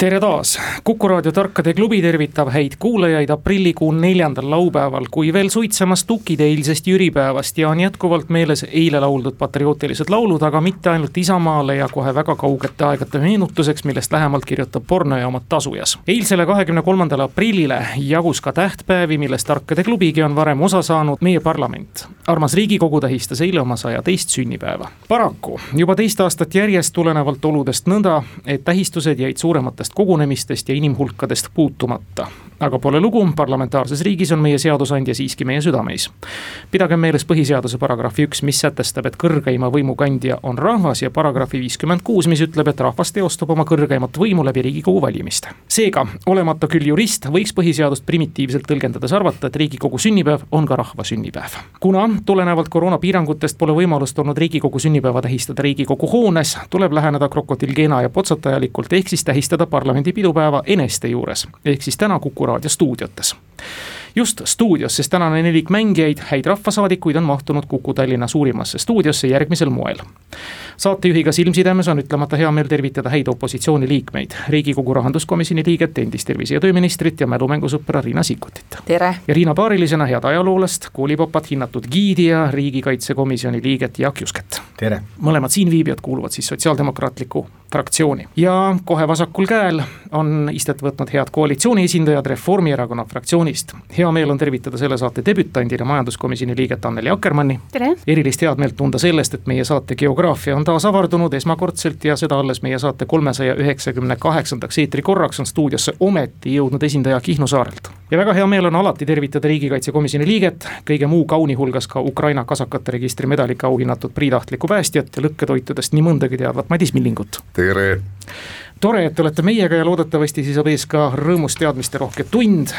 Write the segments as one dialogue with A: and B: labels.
A: tere taas, Kuku raadio Tarkade klubi tervitab häid kuulajaid aprillikuu neljandal laupäeval, kui veel suitsemas tukid eilsest jüripäevast ja on jätkuvalt meeles eile lauldud patriootilised laulud, aga mitte ainult Isamaale ja kohe väga kaugete aegade meenutuseks, millest lähemalt kirjutab pornojaamat Tasujas. eilsele kahekümne kolmandale aprillile jagus ka tähtpäevi, millest Tarkade klubigi on varem osa saanud meie parlament. armas Riigikogu tähistas eile oma saja teist sünnipäeva. paraku juba teist aastat järjest tulenevalt oludest nõnda, et tähistused jäid suurematest avalikest kogunemistest ja inimhulkadest puutumata. aga pole lugu, parlamentaarses riigis on meie seadusandja siiski meie südameis. pidagem meeles põhiseaduse paragrahvi üks, mis sätestab, et kõrgeima võimu kandja on rahvas ja paragrahvi viiskümmend kuus, mis ütleb, et rahvas teostab oma kõrgeimat võimu läbi Riigikogu valimiste. seega, olemata küll jurist, võiks põhiseadust primitiivselt tõlgendades arvata, et Riigikogu sünnipäev on ka rahva sünnipäev. kuna tulenevalt koroonapiirangutest pole võimalust olnud Riigikogu sünnipäeva tähistada Riigikogu hoones, tuleb läheneda krokodill Keena ja potsatajalikult, ehk siis tähistada parlamendi pidupäeva Eneste juures, ehk siis täna Kuku raadio stuudiotes just stuudios, sest tänane nelik mängijaid, häid rahvasaadikuid on mahtunud Kuku Tallinna suurimasse stuudiosse järgmisel moel. saatejuhiga silmsidemes on ütlemata hea meel tervitada häid opositsiooniliikmeid, riigikogu rahanduskomisjoni liiget, endist tervise- ja tööministrit ja mälumängusõpra Riina Sikkutit.
B: tere!
A: ja Riina paarilisena head ajaloolast, koolipapat, hinnatud giidi ja riigikaitsekomisjoni liiget Jaak Jusket.
C: tere!
A: mõlemad siinviibijad kuuluvad siis Sotsiaaldemokraatliku fraktsiooni ja kohe vasakul käel on istet võtnud head koalitsiooni esindajad Reformierakonna fraktsioonist hea meel on tervitada selle saate debütandina majanduskomisjoni liiget Anneli Akkermanni. erilist head-meelt tunda sellest, et meie saate geograafia on taas avardunud esmakordselt ja seda alles meie saate kolmesaja üheksakümne kaheksandaks eetrikorraks on stuudiosse ometi jõudnud esindaja Kihnu saarelt. ja väga hea meel on alati tervitada riigikaitsekomisjoni liiget, kõige muu kauni hulgas ka Ukraina kasakate registri medaliga auhinnatud priitahtlikku päästjat ja lõkketoitudest nii mõndagi teadvat Madis Millingut.
D: tere!
A: tore, et olete meiega ja loodetavasti siis saab ees ka rõõmus teadmisterohke tund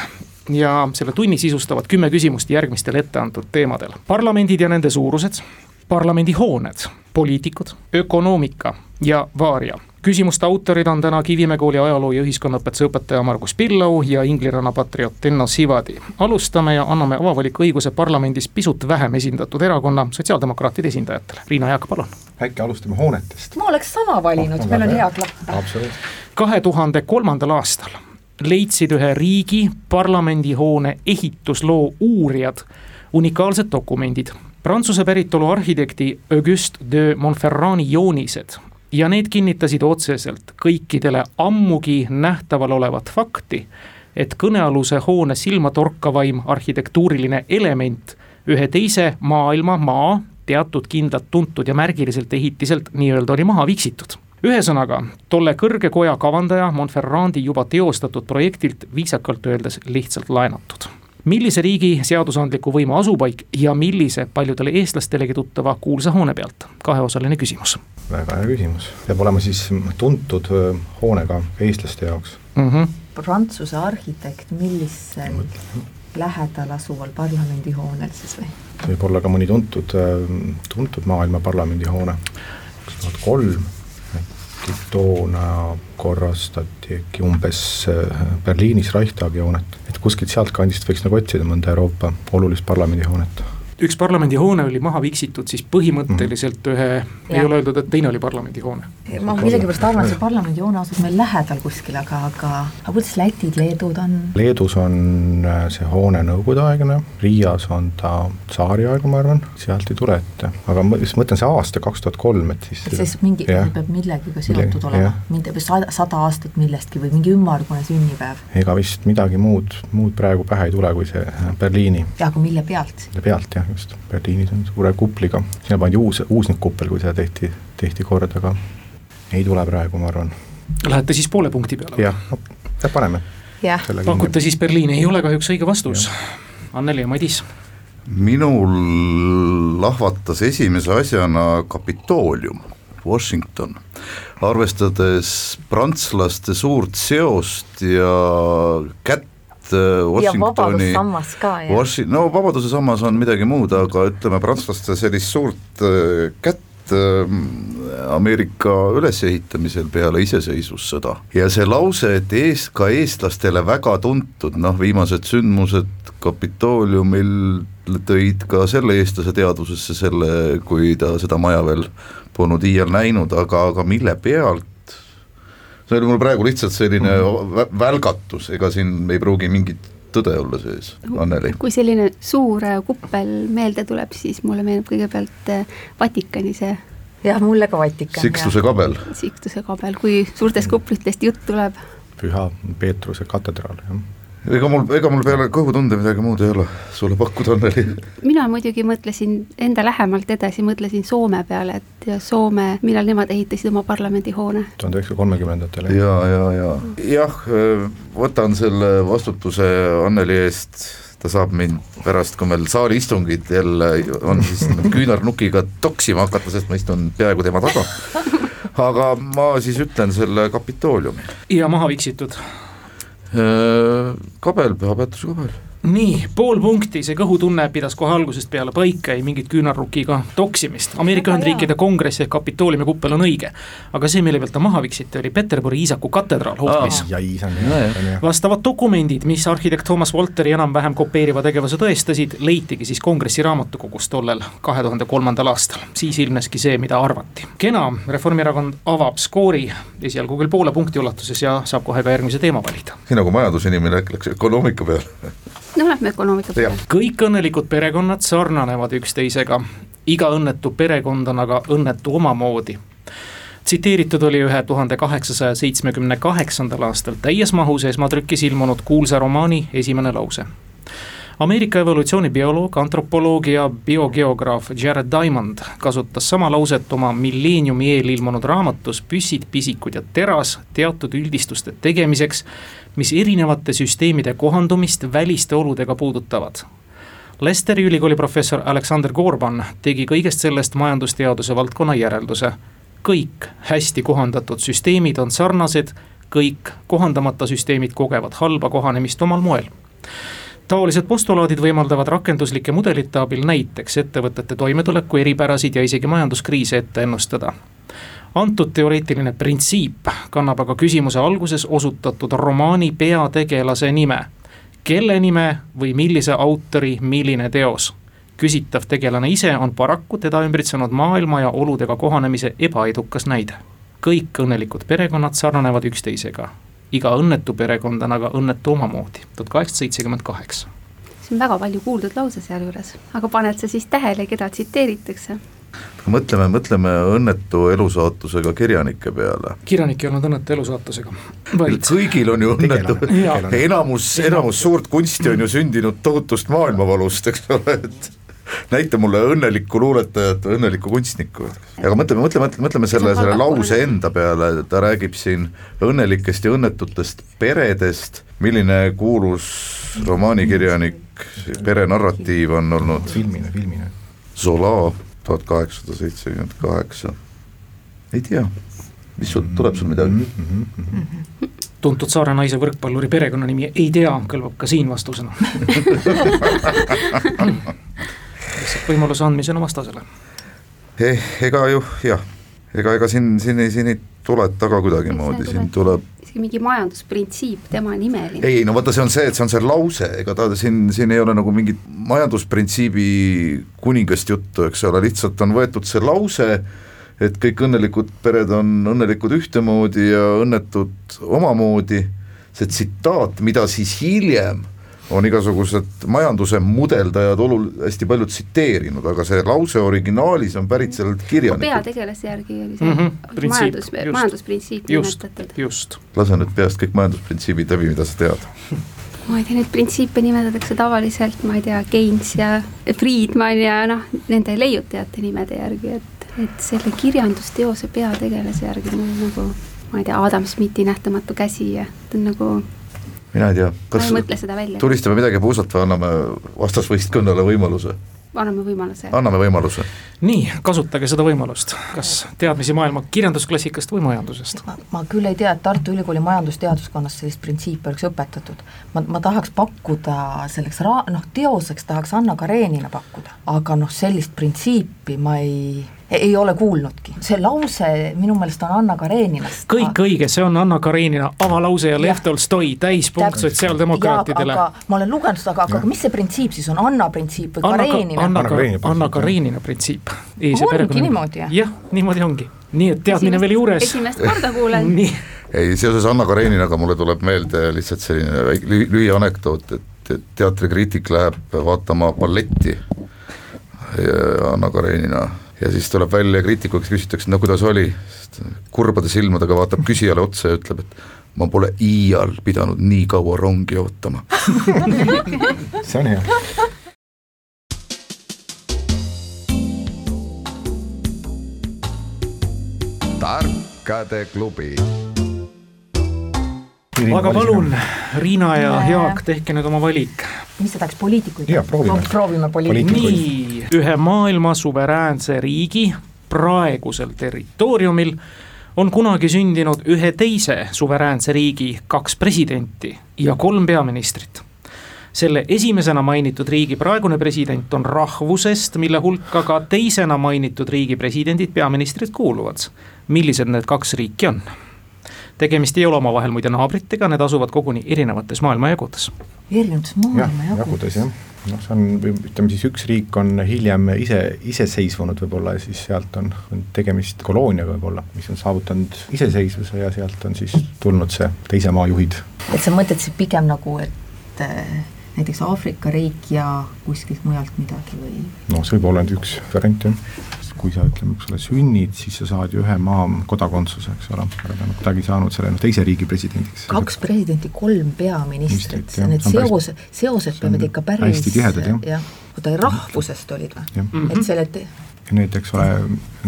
A: ja selle tunni sisustavad kümme küsimust järgmistel etteantud teemadel. parlamendid ja nende suurused, parlamendihooned, poliitikud, ökonoomika ja vaaria küsimuste autorid on täna Kivimäe kooli ajaloo ja ühiskonnaõpetuse õpetaja Margus Pillau ja Ingliranna patrioot Enno Sivadi. alustame ja anname avavaliku õiguse parlamendis pisut vähem esindatud erakonna, sotsiaaldemokraatide esindajatele. Riina Jaak, palun.
C: äkki alustame hoonetest?
B: ma oleks sama valinud oh,, meil on hea klapp.
A: kahe tuhande kolmandal aastal leidsid ühe riigi parlamendihoone ehitusloo uurijad unikaalsed dokumendid. Prantsuse päritolu arhitekti Auguste de Montferrandi joonised ja need kinnitasid otseselt kõikidele ammugi nähtaval olevat fakti, et kõnealuse hoone silmatorkavaim arhitektuuriline element ühe teise maailma maa teatud kindlalt tuntud ja märgiliselt ehitiselt nii-öelda oli maha viksitud ühesõnaga, tolle kõrge koja kavandaja Monferrandi juba teostatud projektilt viisakalt öeldes lihtsalt laenatud millise riigi seadusandliku võimu asupaik ja millise paljudele eestlastelegi tuttava kuulsa hoone pealt, kaheosaline küsimus.
C: väga hea küsimus, peab olema siis tuntud hoonega eestlaste jaoks
B: mm. -hmm. Prantsuse arhitekt, millisel lähedal asuval parlamendihoonel siis või?
C: võib olla ka mõni tuntud, tuntud maailma parlamendihoone, kaks tuhat kolm äkki toona korrastati äkki umbes äh, Berliinis Reichstagi hoonet, et kuskilt sealtkandist võiks nagu otsida mõnda Euroopa olulist parlamendihoonet
A: üks parlamendihoone oli maha viksitud siis põhimõtteliselt ühe, ei ole öeldud, et teine oli parlamendihoone.
B: ma millegipärast arvan, et see parlamendihoone asub meil lähedal kuskil, aga, aga, aga kuidas Lätid, Leedud on?
C: Leedus on äh, see hoone nõukogudeaegne, Riias on ta tsaariaegne, ma arvan, sealt ei tule ette, aga ma just mõtlen see aasta kaks tuhat kolm, et siis.
B: et siis mingi, peab millegagi seotud olema, mingi sada, sada aastat millestki või mingi ümmargune sünnipäev.
C: ega vist midagi muud, muud praegu pähe ei tule, kui see Berliini.
B: jaa, aga mille pealt?
C: mille pealt, jah just, Berliinis on suure kupliga, sinna pandi uus, uusnikkuppel, kui seda tehti, tehti kord, aga ei tule praegu, ma arvan.
A: Lähete siis poole punkti peale?
C: jah, no paneme.
A: pakute siis Berliini, ei ole kahjuks õige vastus. Anneli ja Madis
E: minul lahvatas esimese asjana Kapitoolium, Washington. arvestades prantslaste suurt seost ja kätt
B: Äh, Washingtoni. ka.
E: Washi-, no vabaduse sammas on midagi muud, aga ütleme, prantslaste sellist suurt äh, kätt ähm, Ameerika ülesehitamisel peale iseseisvussõda ja see lause, et ees, ka eestlastele väga tuntud, noh viimased sündmused Kapitooliumil tõid ka selle eestlase teadvusesse selle, kui ta seda maja veel polnud iial näinud, aga, aga mille pealt see oli mul praegu lihtsalt selline välgatus, ega siin ei pruugi mingit tõde olla sees, Anneli?
F: kui selline suur äh, kuppel meelde tuleb, siis mulle meenub kõigepealt äh, Vatikani see
B: jah, mulle ka Vatikan.
E: Sikstuse kabel.
F: Sikstuse kabel, kui suurtest kuplitest jutt tuleb.
C: püha Peetruse katedraal, jah
E: ega mul, ega mul peale kõhutunde midagi muud ei ole sulle pakkuda, Anneli.
F: mina muidugi mõtlesin enda lähemalt edasi, mõtlesin Soome peale, et ja Soome, millal nemad ehitasid oma parlamendihoone?
C: tuhande üheksasaja kolmekümnendatel.
E: ja, ja, ja jah, võtan selle vastutuse Anneli eest, ta saab mind pärast, kui meil saaliistungid jälle on, siis küünarnukiga toksima hakata, sest ma istun peaaegu tema taga. aga ma siis ütlen selle Kapitooliumi.
A: ja maha viksitud
E: kabel, Püha Peetruse kabel
A: nii, pool punkti, see kõhutunne pidas kohe algusest peale paika, ei mingit küünarnukiga toksimist. Ameerika Ühendriikide kongress ehk Kapitooliumi kuppel on õige. aga see, mille pealt ta maha viksiti, oli Peterburi Iisaku katedraal hoopis
C: ah,.
A: vastavad dokumendid, mis arhitekt Thomas Walteri enam-vähem kopeeriva tegevuse tõestasid, leitigi siis kongressi raamatukogus tollel kahe tuhande kolmandal aastal. siis ilmneski see, mida arvati. kena, Reformierakond avab skoori esialgu küll poole punkti ulatuses ja saab kohe ka järgmise teema valida.
E: nii nagu majandusinimene läks ökonoomika peale
F: no lähme ökonoomika peale.
A: kõik õnnelikud perekonnad sarnanevad üksteisega, iga õnnetu perekond on aga õnnetu omamoodi tsiteeritud oli ühe tuhande kaheksasaja seitsmekümne kaheksandal aastal täies mahus esmatrükis ilmunud kuulsa romaani esimene lause. Ameerika evolutsioonibioloog, antropoloog ja biogeograaf Jared Diamond kasutas sama lauset oma milleeniumi eel ilmunud raamatus Püssid, pisikud ja teras teatud üldistuste tegemiseks mis erinevate süsteemide kohandumist väliste oludega puudutavad. Lesteri ülikooli professor Aleksander Gorban tegi kõigest sellest majandusteaduse valdkonna järelduse. kõik hästi kohandatud süsteemid on sarnased, kõik kohandamata süsteemid kogevad halba kohanemist omal moel taolised postulaadid võimaldavad rakenduslike mudelite abil näiteks ettevõtete toimetuleku eripärasid ja isegi majanduskriise ette ennustada antud teoreetiline printsiip kannab aga küsimuse alguses osutatud romaani peategelase nime. kelle nime või millise autori milline teos? küsitav tegelane ise on paraku teda ümbritsenud maailma ja oludega kohanemise ebaedukas näide. kõik õnnelikud perekonnad sarnanevad üksteisega. Iga õnnetu perekond on aga õnnetu omamoodi, tuhat kaheksasada seitsekümmend kaheksa.
F: see on väga palju kuuldud lause sealjuures, aga paned sa siis tähele, keda tsiteeritakse?
E: mõtleme, mõtleme õnnetu elusaatusega kirjanike peale.
A: kirjanik ei olnud õnnetu elusaatusega,
E: vaid kõigil on ju õnnetu, enamus, enamus suurt kunsti on ju sündinud tohutust maailmavalust, eks ole, et näita mulle õnnelikku luuletajat või õnnelikku kunstnikku. aga mõtleme, mõtleme, mõtleme selle, selle lause enda peale, ta räägib siin õnnelikest ja õnnetutest peredest, milline kuulus romaanikirjanik, perenarratiiv on olnud?
C: filmine, filmine.
E: Zola tuhat kaheksasada seitsekümmend kaheksa, ei tea, mis sul, tuleb sul midagi mm?
A: -hmm. tuntud Saare naise võrkpalluri perekonnanimi ei tea, kõlbab ka siin vastusena lihtsalt võimaluse andmisena vastasele.
E: Eh,. ega ju jah, ega, ega siin, siin ei, siin ei tuleta ka kuidagimoodi, siin tuleb
F: isegi mingi majandusprintsiip tema nimeline.
E: ei, no vaata, see on see, et see on see lause, ega ta siin, siin ei ole nagu mingit majandusprintsiibi kuningast juttu, eks ole, lihtsalt on võetud see lause, et kõik õnnelikud pered on õnnelikud ühtemoodi ja õnnetud omamoodi, see tsitaat, mida siis hiljem on igasugused majanduse mudeldajad olul-, hästi palju tsiteerinud, aga see lause originaalis on pärit sellelt kirjanikult.
F: peategelase järgi oli see mm -hmm, majandus, majandusprintsiip nimetatud.
A: just.
E: lase nüüd peast kõik majandusprintsiibid läbi, mida sa tead
F: ma ei tea, neid printsiipe nimetatakse tavaliselt, ma ei tea, Keynes ja Friedman ja noh, nende leiutajate nimede järgi, et, et selle kirjandusteose peategelase järgi mul nagu ma ei tea, Adam Smithi Nähtamatu käsi ja ta on nagu
E: mina ei tea, kas
F: ma ei mõtle seda välja.
E: tulistame midagi puusalt või anname vastasvõistkonnale võimaluse?
F: anname võimaluse.
E: anname võimaluse.
A: nii, kasutage seda võimalust, kas teadmisi maailma kirjandusklassikast või majandusest?
B: ma küll ei tea, et Tartu Ülikooli majandusteaduskonnas sellist printsiipi oleks õpetatud. ma, ma tahaks pakkuda selleks ra-, noh, teoseks tahaks Anna Karenina pakkuda, aga noh, sellist printsiipi ma ei ei ole kuulnudki, see lause minu meelest on Anna Kareninast.
A: kõik õige, see on Anna Karenina avalause ja Lev Tolstoi, täispunkt sotsiaaldemokraatidele.
B: ma olen lugenud seda, aga, aga mis see printsiip siis on, Anna printsiip või
A: Anna,
B: Karenina?
A: Anna, Anna, Anna Karenina printsiip.
B: ongi niimoodi, jah?
A: jah, niimoodi ongi, nii et teadmine veel juures.
F: esimest korda kuulen
E: ei, seoses Anna Kareninaga mulle tuleb meelde lihtsalt selline väike lühianekdoot, et, et teatrikriitik läheb vaatama balletti Anna Karenina ja siis tuleb välja kriitiku, kes küsitakse, no kuidas oli, kurbade silmadega vaatab küsijale otsa ja ütleb, et ma pole iial pidanud nii kaua rongi ootama.
C: See on hea.
D: tarkade klubi
A: aga palun, Riina ja Jaak, tehke nüüd oma valik.
B: mis sa tahaks, poliitikuid?
C: jaa, proovime.
B: proovime poliitikuid.
A: nii, ühe maailma suveräänse riigi praegusel territooriumil on kunagi sündinud ühe teise suveräänse riigi kaks presidenti ja kolm peaministrit selle esimesena mainitud riigi praegune president on rahvusest, mille hulka ka teisena mainitud riigi presidendid, peaministrid kuuluvad. millised need kaks riiki on? Tegemist ei ole omavahel muide naabritega, need asuvad koguni erinevates maailmajagudes.
B: erinevates maailmajagudes?
C: jah, noh, see on, ütleme siis üks riik on hiljem ise, iseseisvunud võib-olla ja siis sealt on, on tegemist kolooniaga võib-olla, mis on saavutanud iseseisvuse ja sealt on siis tulnud see teise maa juhid.
B: et sa mõtled siis pigem nagu, et äh, näiteks Aafrika riik ja kuskilt mujalt midagi või?
C: noh, see võib olla nüüd üks variant jah kui sa ütleme, eks ole, sünnid, siis sa saad ju ühe maa kodakondsuse, eks ole, aga ta on kuidagi saanud selle noh, teise riigi presidendiks.
B: kaks presidenti, kolm peaministrit, need seos, seosed peavad ikka päris
C: hästi tihedad, jah.
B: jah, oota, rahvusest olid või? et
C: mhm.
B: selle
C: ja need, eks ole,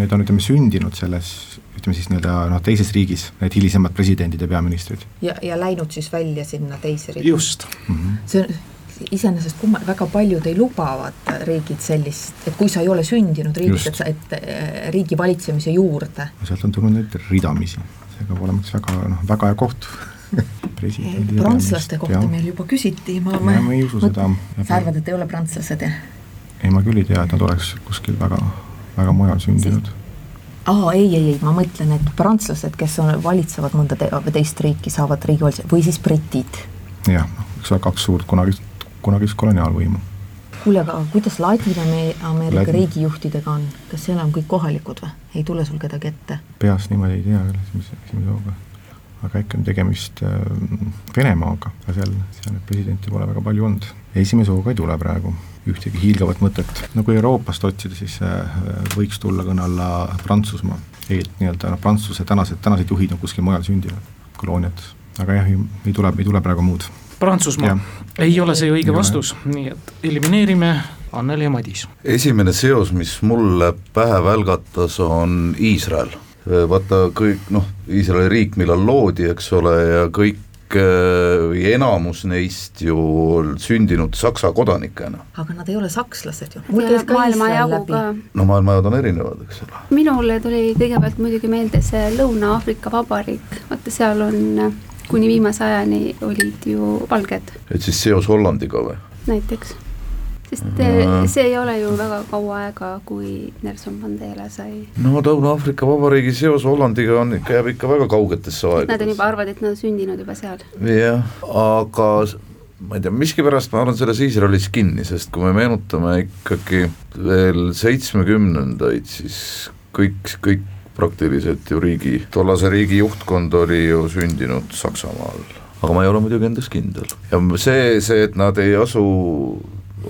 C: need on, ütleme, sündinud selles ütleme siis nii-öelda noh, teises riigis, need hilisemad presidendid ja peaministrid.
B: ja, ja läinud siis välja sinna teise riiki.
A: just
C: mm. -hmm.
B: see on iseenesest kumma-, väga paljud ei lubavad riigid sellist, et kui sa ei ole sündinud riigis, et sa, et äh, riigi valitsemise juurde.
C: sealt on tulnud neid ridamisi, see peab olema üks väga noh, väga hea koht
B: prantslaste kohta ja. meil juba küsiti, ma,
C: ma, ma ei usu seda.
B: sa arvad, et ei ole prantslased, jah?
C: ei, ma küll ei tea, et nad oleks kuskil väga, väga mujal sündinud
B: aa, ei, ei, ei, ma mõtlen, et prantslased, kes on, valitsevad mõnda te teist riiki, saavad riigivalitsuse või siis britid.
C: jah, noh, eks ole, kaks suurt kunagist kunagist koloniaalvõimu.
B: kuule, aga kuidas Ladina-Ameerika riigijuhtidega on, kas seal on kõik kohalikud või, ei tule sul kedagi ette?
C: peast niimoodi ei tea küll esimese, esimese hooga. aga äkki on tegemist äh, Venemaaga, aga seal, seal neid presidente pole väga palju olnud. esimese hooga ei tule praegu ühtegi hiilgavat mõtet. no kui Euroopast otsida, siis äh, võiks tulla kõne alla Prantsusmaa. et nii-öelda noh, Prantsuse tänased, tänased juhid on kuskil mujal sündinud, kolooniates. aga jah, ei tule, ei tule praegu muud
A: Prantsusmaa, ei ole see õige vastus, nii et elimineerime Anneli ja Madis.
E: esimene seos, mis mulle pähe välgatas, on Iisrael. vaata kõik noh, Iisraeli riik, millal loodi, eks ole, ja kõik või enamus neist ju sündinud Saksa kodanikena.
B: aga nad ei ole sakslased ju.
E: no maailmajad on erinevad, eks ole.
F: minule tuli kõigepealt muidugi meelde see Lõuna-Aafrika Vabariik, vaata seal on kuni viimase ajani olid ju valged.
E: et siis seos Hollandiga või?
F: näiteks, sest mm. see ei ole ju väga kaua aega, kui Nelson Mandela sai.
E: no Lõuna-Aafrika Vabariigi seos Hollandiga on ikka, jääb ikka väga kaugetesse aegadesse.
F: Nad on juba, arvavad, et nad on sündinud juba seal.
E: jah, aga ma ei tea, miskipärast ma arvan selles Iisraelis kinni, sest kui me meenutame ikkagi veel seitsmekümnendaid, siis kõik, kõik praktiliselt ju riigi, tollase riigi juhtkond oli ju sündinud Saksamaal. aga ma ei ole muidugi endas kindel ja see, see, et nad ei asu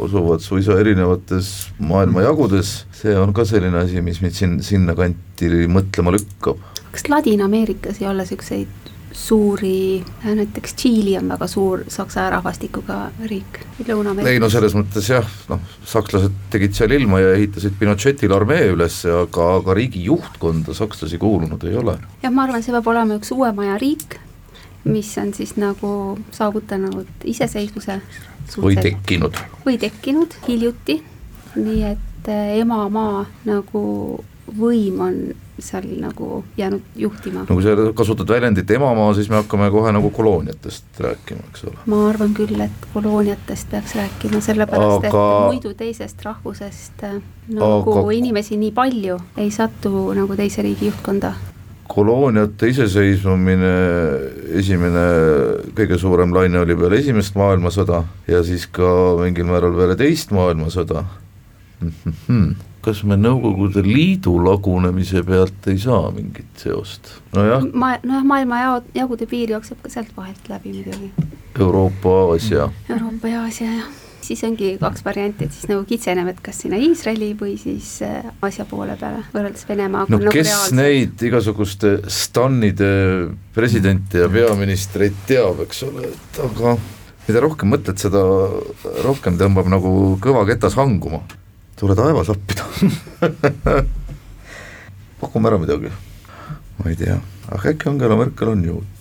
E: asuvad suisa erinevates maailmajagudes, see on ka selline asi, mis mind siin, sinnakanti mõtlema lükkab.
F: kas Ladina-Ameerikas ei ole niisuguseid suuri, näiteks Tšiili on väga suur saksa rahvastikuga riik, Lõuna-Ameerikas.
E: ei no selles mõttes jah, noh, sakslased tegid seal ilma ja ehitasid Pinochetile armee üles, aga, aga riigi juhtkonda sakslasi kuulunud ei ole.
F: jah, ma arvan, see peab olema üks uuema aja riik, mis on siis nagu saavutanud iseseisvuse.
E: või tekkinud.
F: või tekkinud hiljuti, nii et eh, emamaa nagu võim on seal nagu jäänud juhtima.
E: no kui sa kasutad väljendit emamaa, siis me hakkame kohe nagu kolooniatest rääkima, eks ole.
F: ma arvan küll, et kolooniatest peaks rääkima, sellepärast aga... et muidu teisest rahvusest äh, nagu aga... inimesi nii palju ei satu nagu teise riigi juhtkonda
E: kolooniate iseseisvumine, esimene kõige suurem laine oli peale esimest maailmasõda ja siis ka mingil määral peale teist maailmasõda. kas me Nõukogude Liidu lagunemise pealt ei saa mingit seost? nojah.
F: ma, nojah, maailma jao, jagude piir jookseb ka sealt vahelt läbi muidugi.
E: Euroopa, Aasia.
F: Euroopa ja Aasia, jah siis ongi kaks varianti, et siis nagu kitseneb, et kas sinna Iisraeli või siis äh, Aasia poole peale, võrreldes Venemaaga.
E: no nagu kes reaalselt. neid igasuguste stanide presidente ja peaministreid teab, eks ole, et aga mida rohkem mõtled, seda rohkem tõmbab nagu kõva ketas hanguma. Tule taevas appi pakume ära midagi, ma ei tea, ah äkki Angela Merkel on juut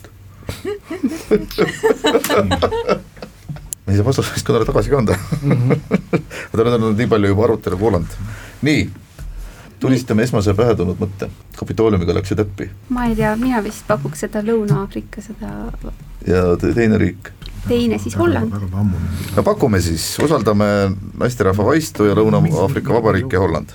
E: ei saa vastusest kõnele tagasi ka anda. -hmm. ma olen olnud nii palju juba arutelu kuulanud. nii, tulistame esmase pähe tulnud mõtte, Kapitooliumiga läksid äppi.
F: ma ei tea, mina vist pakuks seda Lõuna-Aafrika seda.
E: ja teine riik
F: teine siis Holland.
E: no pakume siis, usaldame naisterahva vaistu ja Lõuna-Aafrika Vabariik ja Holland.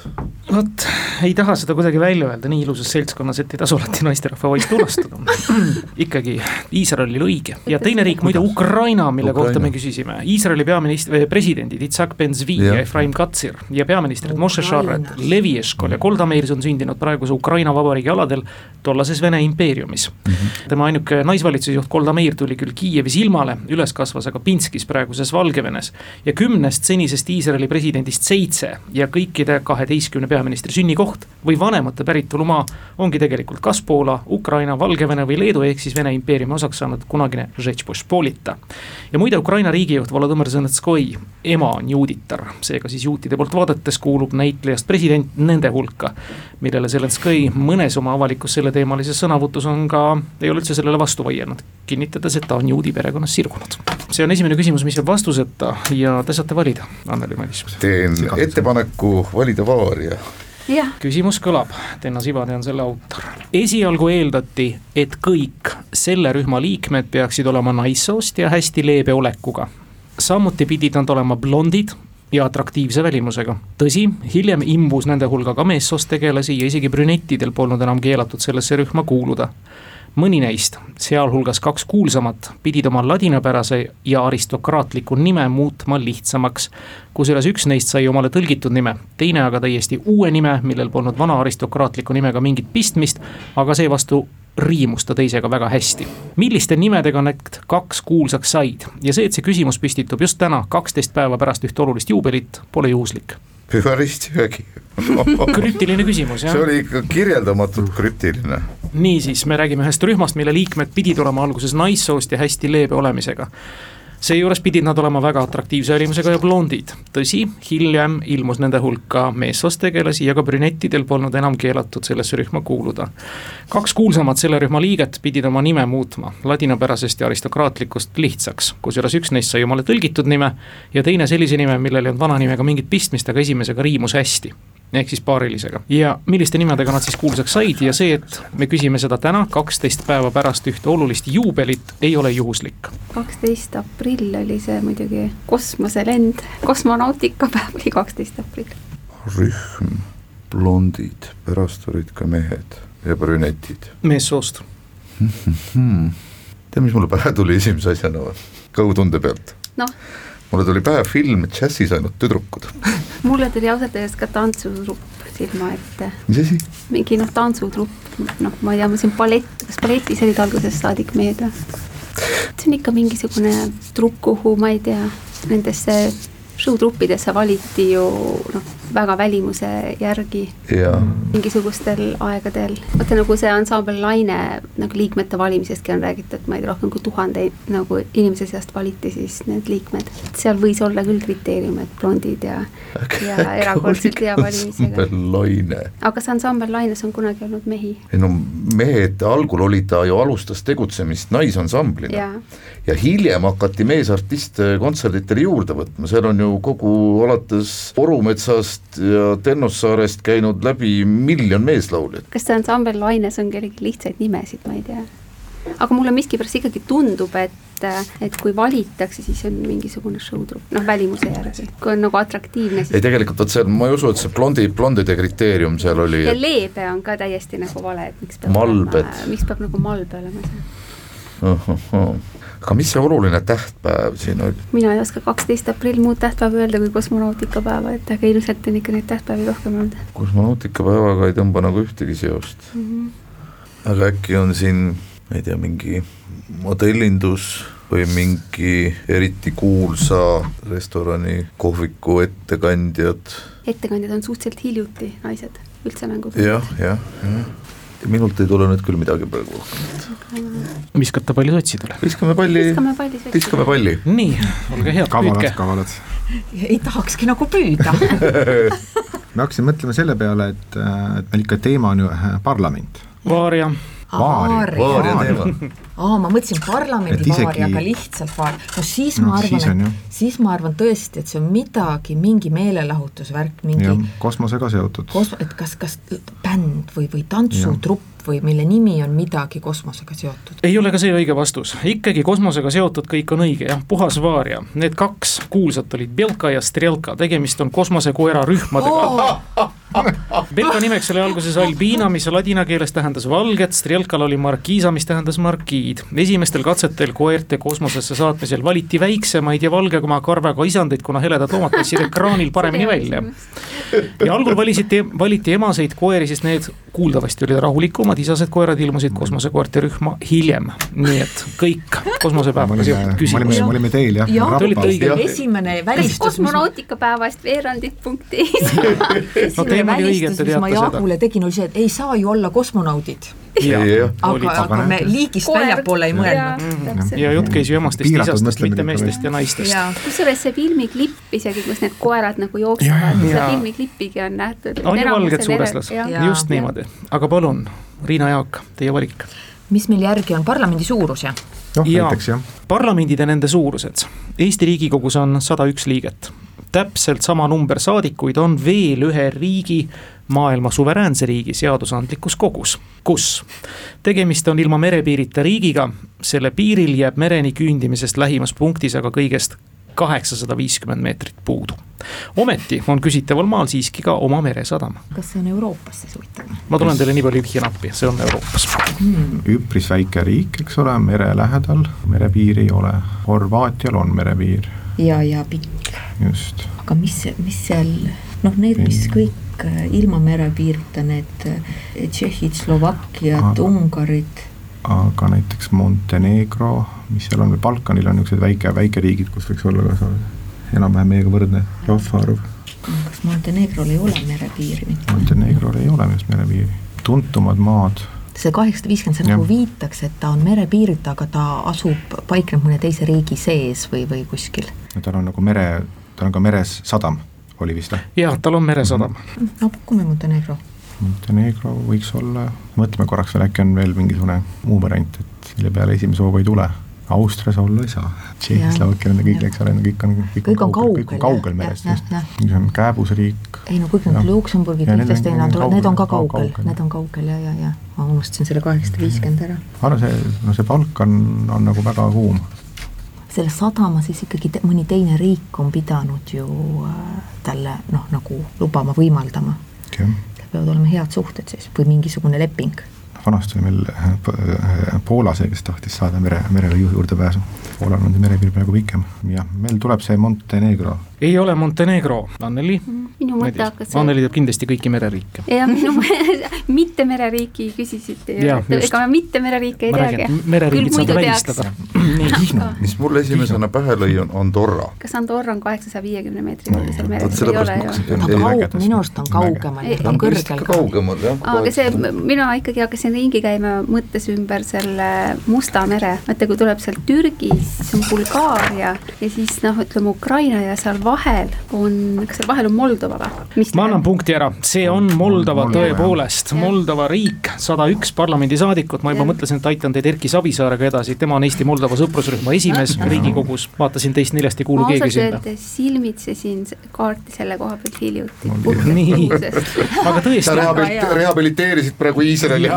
A: vot, ei taha seda kuidagi välja öelda nii ilusas seltskonnas, et ei tasu alati naisterahva vaistu unustada ikkagi Iisraelil õige ja teine riik muide Ukraina, mille Ukraina. kohta me küsisime, Iisraeli peaminister, presidendid Itzhak Ben-Zvi ja, ja Efraim Katsir ja peaministrid Moshe Sharret, Levi Eshkol ja Golda Meir on sündinud praeguse Ukraina vabariigi aladel tollases Vene impeeriumis mm. -hmm. tema ainuke naisvalitsusjuht Golda Meir tuli küll Kiievis ilmale üles kasvas aga Pinskis praeguses Valgevenes. ja kümnest senisest Iisraeli presidendist seitse ja kõikide kaheteistkümne peaministri sünnikoht või vanemate päritolumaa ongi tegelikult kas Poola, Ukraina, Valgevene või Leedu, ehk siis Vene impeeriumi osaks saanud kunagine Žetšpošpolita. ja muide, Ukraina riigijuht Volodõmõr Zelenskõi ema on juuditar, seega siis juutide poolt vaadates kuulub näitlejast president nende hulka, millele Zelenskõi mõnes oma avalikus selleteemalises sõnavõtus on ka, ei ole üldse sellele vastu vaielnud, kinnitades, et ta on juudi perekonnas sirgunud olnud. see on esimene küsimus, mis jääb vastuseta ja te saate valida, Anneli Madis.
E: teen ettepaneku valida vaaria
F: Ja.
A: küsimus kõlab, Tenno Sivade on selle autor. esialgu eeldati, et kõik selle rühma liikmed peaksid olema naissoost ja hästi leebe olekuga. samuti pidid nad olema blondid ja atraktiivse välimusega. tõsi, hiljem imbus nende hulga ka meessoost tegelasi ja isegi brünettidel polnud enam keelatud sellesse rühma kuuluda mõni neist, sealhulgas kaks kuulsamat, pidid oma ladinapärase ja aristokraatliku nime muutma lihtsamaks. kusjuures üks neist sai omale tõlgitud nime, teine aga täiesti uue nime, millel polnud vana aristokraatliku nimega mingit pistmist, aga seevastu riimus ta teisega väga hästi. milliste nimedega need kaks kuulsaks said ja see, et see küsimus püstitub just täna, kaksteist päeva pärast ühte olulist juubelit, pole juhuslik
E: Püharistivägi
A: krüptiline küsimus, jah.
E: see oli ikka kirjeldamatult krüptiline.
A: niisiis, me räägime ühest rühmast, mille liikmed pidid olema alguses naissoost ja hästi leebe olemisega seejuures pidid nad olema väga atraktiivse välimusega ja blondid. tõsi, hiljem ilmus nende hulka meessoost tegelasi ja ka brünettidel polnud enam keelatud sellesse rühma kuuluda. kaks kuulsamat selle rühma liiget pidid oma nime muutma ladinapärasest ja aristokraatlikust lihtsaks, kusjuures üks neist sai omale tõlgitud nime ja teine sellise nime, millel ei olnud vananimega mingit pistmist, aga esimesega riimus hästi ehk siis paarilisega. ja milliste nimedega nad siis kuulsaks said ja see, et me küsime seda täna, kaksteist päeva pärast ühte olulist juubelit, ei ole juhuslik.
F: kaksteist aprill oli see muidugi kosmoselend, kosmonautikapäev oli kaksteist aprill.
E: rühm, blondid, pärast olid ka mehed ja brünetid.
A: meessoost
E: tead, mis mulle pähe tuli esimese asjana või, kõhutunde pealt?
F: noh
E: mulle tuli pähe film Džässis ainult tüdrukud
F: mulle tuli ausalt öeldes ka tantsutrupp silma ette.
E: mis asi?
F: mingi noh, tantsutrupp, noh, ma ei tea, ma siin ballett, kas balletis olid algusest saadik või? see on ikka mingisugune trupp, kuhu ma ei tea, nendesse showtruppidesse valiti ju noh, väga välimuse järgi mingisugustel aegadel. vaata nagu see ansambel Laine nagu liikmete valimisestki on räägitud, ma ei tea, rohkem kui tuhande nagu inimese seast valiti siis need liikmed. seal võis olla küll kriteerium, et blondid ja, ja erakordselt hea valimisega.
E: Laine.
F: aga kas ansambel Laines on kunagi olnud mehi?
E: ei no mehed, algul oli ta ju, alustas tegutsemist naisansamblina ja. ja hiljem hakati meesartiste kontserditele juurde võtma, seal on ju kogu alates Orumetsast Valgast ja Tennossaarest käinud läbi miljon meeslauljat.
F: kas see ansambel Laines on kellegi lihtsaid nimesid, ma ei tea. aga mulle miskipärast ikkagi tundub, et et kui valitakse, siis on mingisugune showtrupp, noh välimuse järgi, kui on nagu atraktiivne siis....
E: ei tegelikult vot seal, ma ei usu, et see blondi, blondide kriteerium seal oli.
F: ja leebe on ka täiesti nagu vale, et miks peab
E: malbed.
F: miks peab nagu malbe olema
E: seal aga mis see oluline tähtpäev siin oli?
F: mina ei oska kaksteist aprill muud tähtpäeva öelda kui kosmonautikapäeva, et aga ilmselt on ikka neid tähtpäevi rohkem olnud.
E: kosmonautikapäevaga ei tõmba nagu ühtegi seost mm. -hmm. aga äkki on siin, ma ei tea, mingi modellindus või mingi eriti kuulsa restorani kohviku ettekandjad?
F: ettekandjad on suhteliselt hiljuti naised üldse mänguga.
E: jah, jah, jah minult ei tule nüüd küll midagi praegu
A: viskate palli sotsidele?
E: viskame palli, viskame palli.
A: nii, olge head,
C: püüdke. kavalad,
B: ei tahakski nagu püüda
C: ma hakkasin mõtlema selle peale, et, et meil ikka teema on ju äh, parlament.
A: Vaaria.
B: Vaaria,
E: Vaaria teema
B: aa, ma mõtlesin parlamendi isegi... vaari, aga lihtsalt vaari. no siis no, ma arvan, et siis ma arvan tõesti, et see on midagi, mingi meelelahutusvärk, mingi.
C: kosmosega seotud.
B: kos-, et kas, kas bänd või, või tantsutrupp või mille nimi on midagi kosmosega seotud?
A: ei ole ka see õige vastus, ikkagi kosmosega seotud kõik on õige, jah, puhas vaaria. Need kaks kuulsat olid Belka ja Strelka, tegemist on kosmosekoera rühmadega oh! Belka nimeks oli alguses Albina, mis ladina keeles tähendas valget, Strelkal oli Markiisa, mis tähendas markiid. esimestel katsetel koerte kosmosesse saatmisel valiti väiksemaid ja valgema karvaga isandeid, kuna heledad loomad paistsid ekraanil paremini välja. ja algul valisiti, valiti emaseid koeri, sest need kuuldavasti olid rahulikumad, isased koerad ilmusid kosmosekoerte rühma hiljem. nii et kõik kosmosepäevaga seotud küsimused.
C: me olime teil jah
B: ja,. esimene välistus.
F: kosmonautikapäevast veerandid.ee
B: no teema oli õige, et te teate seda. Jaagule tegin, oli see, et ei saa ju olla kosmonaudid. Aga, aga me liigist väljapoole ei mõelnud.
A: ja jutt käis ju emastest, isastest, mitte meestest ja naistest.
F: kusjuures see filmiklipp isegi, kus need koerad nagu jooksevad, seda filmiklippigi on nähtud.
A: on ju valged suureslas, just niimoodi, aga palun, Riina Jaak, teie valik.
B: mis meil järgi on, parlamendi suurus jah?
C: noh, näiteks jah.
A: parlamendid ja nende suurused. Eesti Riigikogus on sada üks liiget täpselt sama number saadikuid on veel ühe riigi, maailma suveräänse riigi seadusandlikus kogus, kus tegemist on ilma merepiirita riigiga, selle piiril jääb mereni küündimisest lähimas punktis aga kõigest kaheksasada viiskümmend meetrit puudu. ometi on küsitaval maal siiski ka oma meresadam.
B: kas see on Euroopas siis huvitav?
A: ma tulen teile nii palju vihje appi, see on Euroopas
C: hmm.. üpris väike riik, eks ole, mere lähedal, merepiiri ei ole, Horvaatial on merepiir.
B: ja, ja pikk
C: just.
B: aga mis, mis seal noh, need, mis kõik äh, ilma merepiirita, need äh, Tšehhid, Slovakkiad, Ungarid.
C: aga näiteks Montenegro, mis seal on, Balkanil on niisugused väike, väikeriigid, kus võiks olla ka enam-vähem meiega võrdne rahvaarv.
B: kas Montenegrol ei ole merepiiri mitte?
C: Montenegrol ei ole minu arust merepiiri, tuntumad maad
B: see kaheksasada viiskümmend, see nagu viitaks, et ta on merepiirita, aga ta asub, paikneb mõne teise riigi sees või, või kuskil.
C: tal on nagu mere, tal on ka meres sadam, oli vist või?
A: jah, tal on meresadam mm.
B: -hmm. no pakume Montenegro.
C: Montenegro võiks olla, mõtleme korraks veel, äkki on veel mingisugune muu variant, et mille peale esimese hooga ei tule Austrias olla ei saa, Tšehhi-Slovakkia, nende kõik, eks ole, kõik on,
B: kõik, on kaugel,
C: kõik on kaugel merest just, see on kääbusriik.
B: ei no kõik need Luksemburgid, Liechtenstein, need on ka kaugel, need on kaugel ja, ja, ja ma unustasin selle kaheksasada viiskümmend ära.
C: aga see, no see Balkan on nagu väga kuum
B: selle sadama siis ikkagi te, mõni teine riik on pidanud ju äh, talle noh, nagu lubama, võimaldama. peavad olema head suhted siis või mingisugune leping
C: vanasti oli meil äh, äh, Poola see, kes tahtis saada mere, merele juurdepääsu. Poolal on see merepiir praegu pikem, jah, meil tuleb see Montenegro
A: ei ole Montenegro, Anneli?
F: minu mõte hakkas
A: Anneli teab kindlasti kõiki mereriike.
F: jah, minu mitte mereriiki küsisite ju, ega ma mitte mereriike ei teagi.
A: mereriigid saab välistada.
E: mis mulle esimesena pähe lõi, on Andorra.
F: kas Andorra on kaheksasaja viiekümne meetri kaugusel merest, ei ole
B: ju? minu arust on kaugemal, ta on kõrgel.
E: kaugemal jah.
F: aga see, mina ikkagi hakkasin ringi käima mõttes ümber selle Musta mere, vaata kui tuleb sealt Türgi, siis on Bulgaaria ja siis noh, ütleme Ukraina ja seal vahel on, kas seal vahel on Moldova või?
A: ma annan punkti ära, see on Moldova, Moldova tõepoolest, Moldova riik, sada üks parlamendisaadikut, ma juba ja. mõtlesin, et aitan teid Erki Savisaarega edasi, tema on Eesti-Moldova sõprusrühma esimees ja. Riigikogus, vaatasin teist neljast ei kuulu keegi sinna.
F: silmitsesin kaarti selle koha pealt hiljuti.
A: nii, aga tõesti.
E: sa rehabilit-, rehabiliteerisid praegu Iisraeli.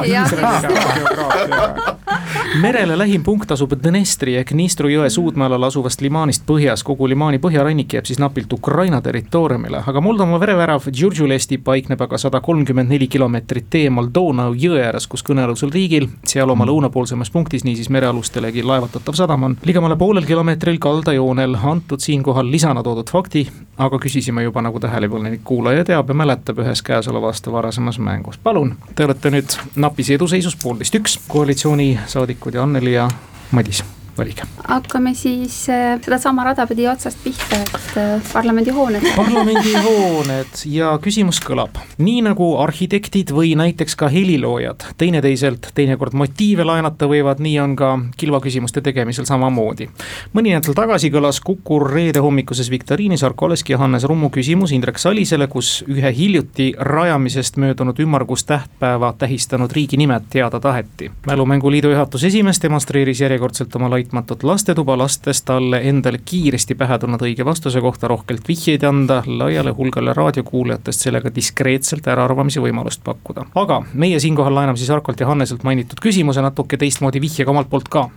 A: merele lähim punkt asub Dnestri ehk Dnistru jõe suudmealal asuvast limaanist põhjas, kogu limaani põhjarannik jääb siis napilt Ukraina territooriumile, aga Moldova verevärav Džurdžulesti paikneb aga sada kolmkümmend neli kilomeetrit eemal Donau jõe ääres, kus kõnealusel riigil, seal oma lõunapoolsemas punktis, niisiis merealustelegi laevatatav sadam on. ligemale poolel kilomeetril kaldajoonel, antud siinkohal lisana toodud fakti, aga küsisime juba, nagu tähelepanelik kuulaja teab ja mäletab ühes käesoleva aasta varasemas mängus. palun, te olete nüüd napis eduseisus poolteist üks, koalitsioonisaadikud ja Anneli ja Madis valige.
F: hakkame siis äh, sedasama rada pidi otsast pihta, et äh, parlamendihooned.
A: parlamendihooned ja küsimus kõlab, nii nagu arhitektid või näiteks ka heliloojad teineteiselt teinekord motiive laenata võivad, nii on ka kilvaküsimuste tegemisel samamoodi. mõni nädal tagasi kõlas Kuku reede hommikuses viktoriinis Arko Oleski ja Hannes Rummu küsimus Indrek Salisele, kus ühe hiljuti rajamisest möödunud ümmargust tähtpäeva tähistanud riigi nimed teada taheti. mälumänguliidu juhatuse esimees demonstreeris järjekordselt oma lait laitmatut lastetuba, lastes talle endale kiiresti pähe tulnud õige vastuse kohta rohkelt vihjeid anda, laiale hulgale raadiokuulajatest sellega diskreetselt äraarvamise võimalust pakkuda. aga meie siinkohal laename siis Arkolt ja Hanneselt mainitud küsimuse natuke teistmoodi vihjega omalt poolt ka.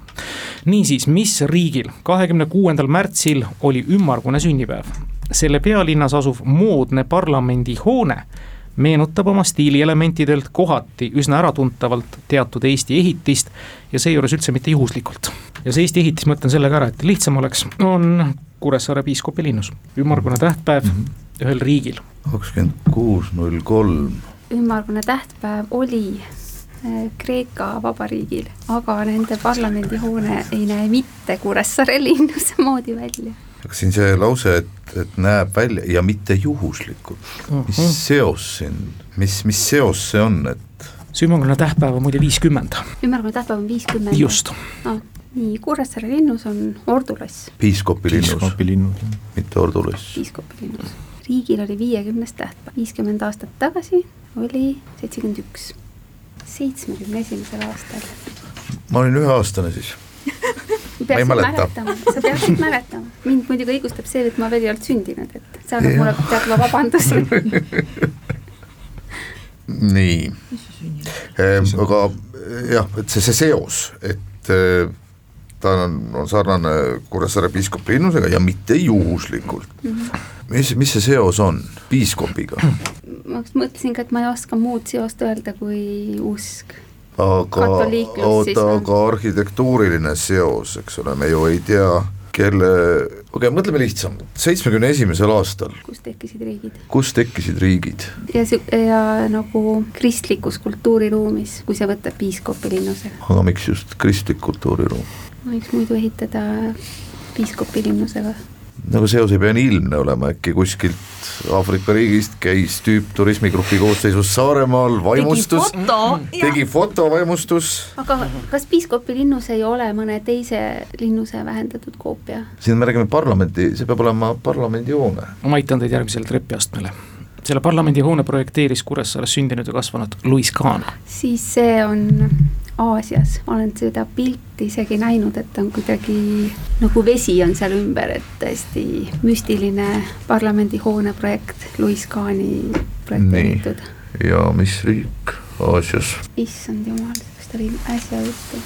A: niisiis, mis riigil kahekümne kuuendal märtsil oli ümmargune sünnipäev? selle pealinnas asuv moodne parlamendihoone meenutab oma stiilielementidelt kohati üsna äratuntavalt teatud Eesti ehitist ja seejuures üldse mitte juhuslikult. Ja see Eesti ehitis, ma ütlen sellega ära, et lihtsam oleks, on Kuressaare piiskopi linnus, ümmargune tähtpäev mm -hmm. ühel riigil.
E: kakskümmend kuus null kolm.
F: ümmargune tähtpäev oli äh, Kreeka vabariigil, aga nende parlamendihoone ei näe mitte Kuressaare linnuse moodi välja
E: aga siin see lause, et, et näeb välja ja mitte juhuslikult mm, -hmm. mis mhm. seos siin, mis, mis seos see on, et
A: see ümmargune tähtpäev on muide viiskümmend.
F: ümmargune tähtpäev on viiskümmend?
A: just
F: no,. Nii, Kuressaare linnus on ordulass.
E: piiskopi linnus,
C: piiskopi linnus,
E: mitte ordulass.
F: piiskopi linnus. riigil oli viiekümnes tähtpäev, viiskümmend aastat tagasi oli seitsekümmend üks, seitsmekümne esimesel aastal.
E: ma olin üheaastane siis.
F: Ma ei mäleta. sa peaksid mäletama, mind muidugi õigustab see, et ma veel ei olnud sündinud, et see annab mulle teatava vabanduse
E: nii. Ehm,, aga jah, et see, see seos, et eh, ta on, on sarnane Kuressaare piiskopi linnusega ja mitte juhuslikult mm. -hmm. mis, mis see seos on piiskopiga?
F: ma mõtlesin ka, et ma ei oska muud seost öelda kui usk
E: aga oota, aga arhitektuuriline seos, eks ole, me ju ei tea, kelle, okei okay,, mõtleme lihtsamalt, seitsmekümne esimesel aastal.
F: kus tekkisid riigid?
E: kus tekkisid riigid?
F: ja, ja nagu kristlikus kultuuriruumis, kui sa võtad piiskopi linnuse.
E: aga miks just kristlik kultuuriruum?
F: Võiks muidu ehitada piiskopi linnusega
E: nagu seos ei pea nii ilmne olema, äkki kuskilt Aafrika riigist käis tüüp turismigrupi koosseisus Saaremaal, vaimustus,
F: tegi foto,
E: tegi foto, vaimustus.
F: aga kas piiskopi linnus ei ole mõne teise linnuse vähendatud koopia?
E: siin me räägime parlamendi, see peab olema parlamendihoone.
A: ma aitan teid järgmisele trepiastmele selle parlamendihoone projekteeris Kuressaares sündinud ja kasvanud Louis Kahn.
F: siis see on Aasias, ma olen seda pilti isegi näinud, et on kuidagi nagu vesi on seal ümber, et tõesti müstiline parlamendihoone projekt, Louis Kahni projekteeritud.
E: ja mis riik Aasias?
F: issand jumal, ta oli äsja juttu?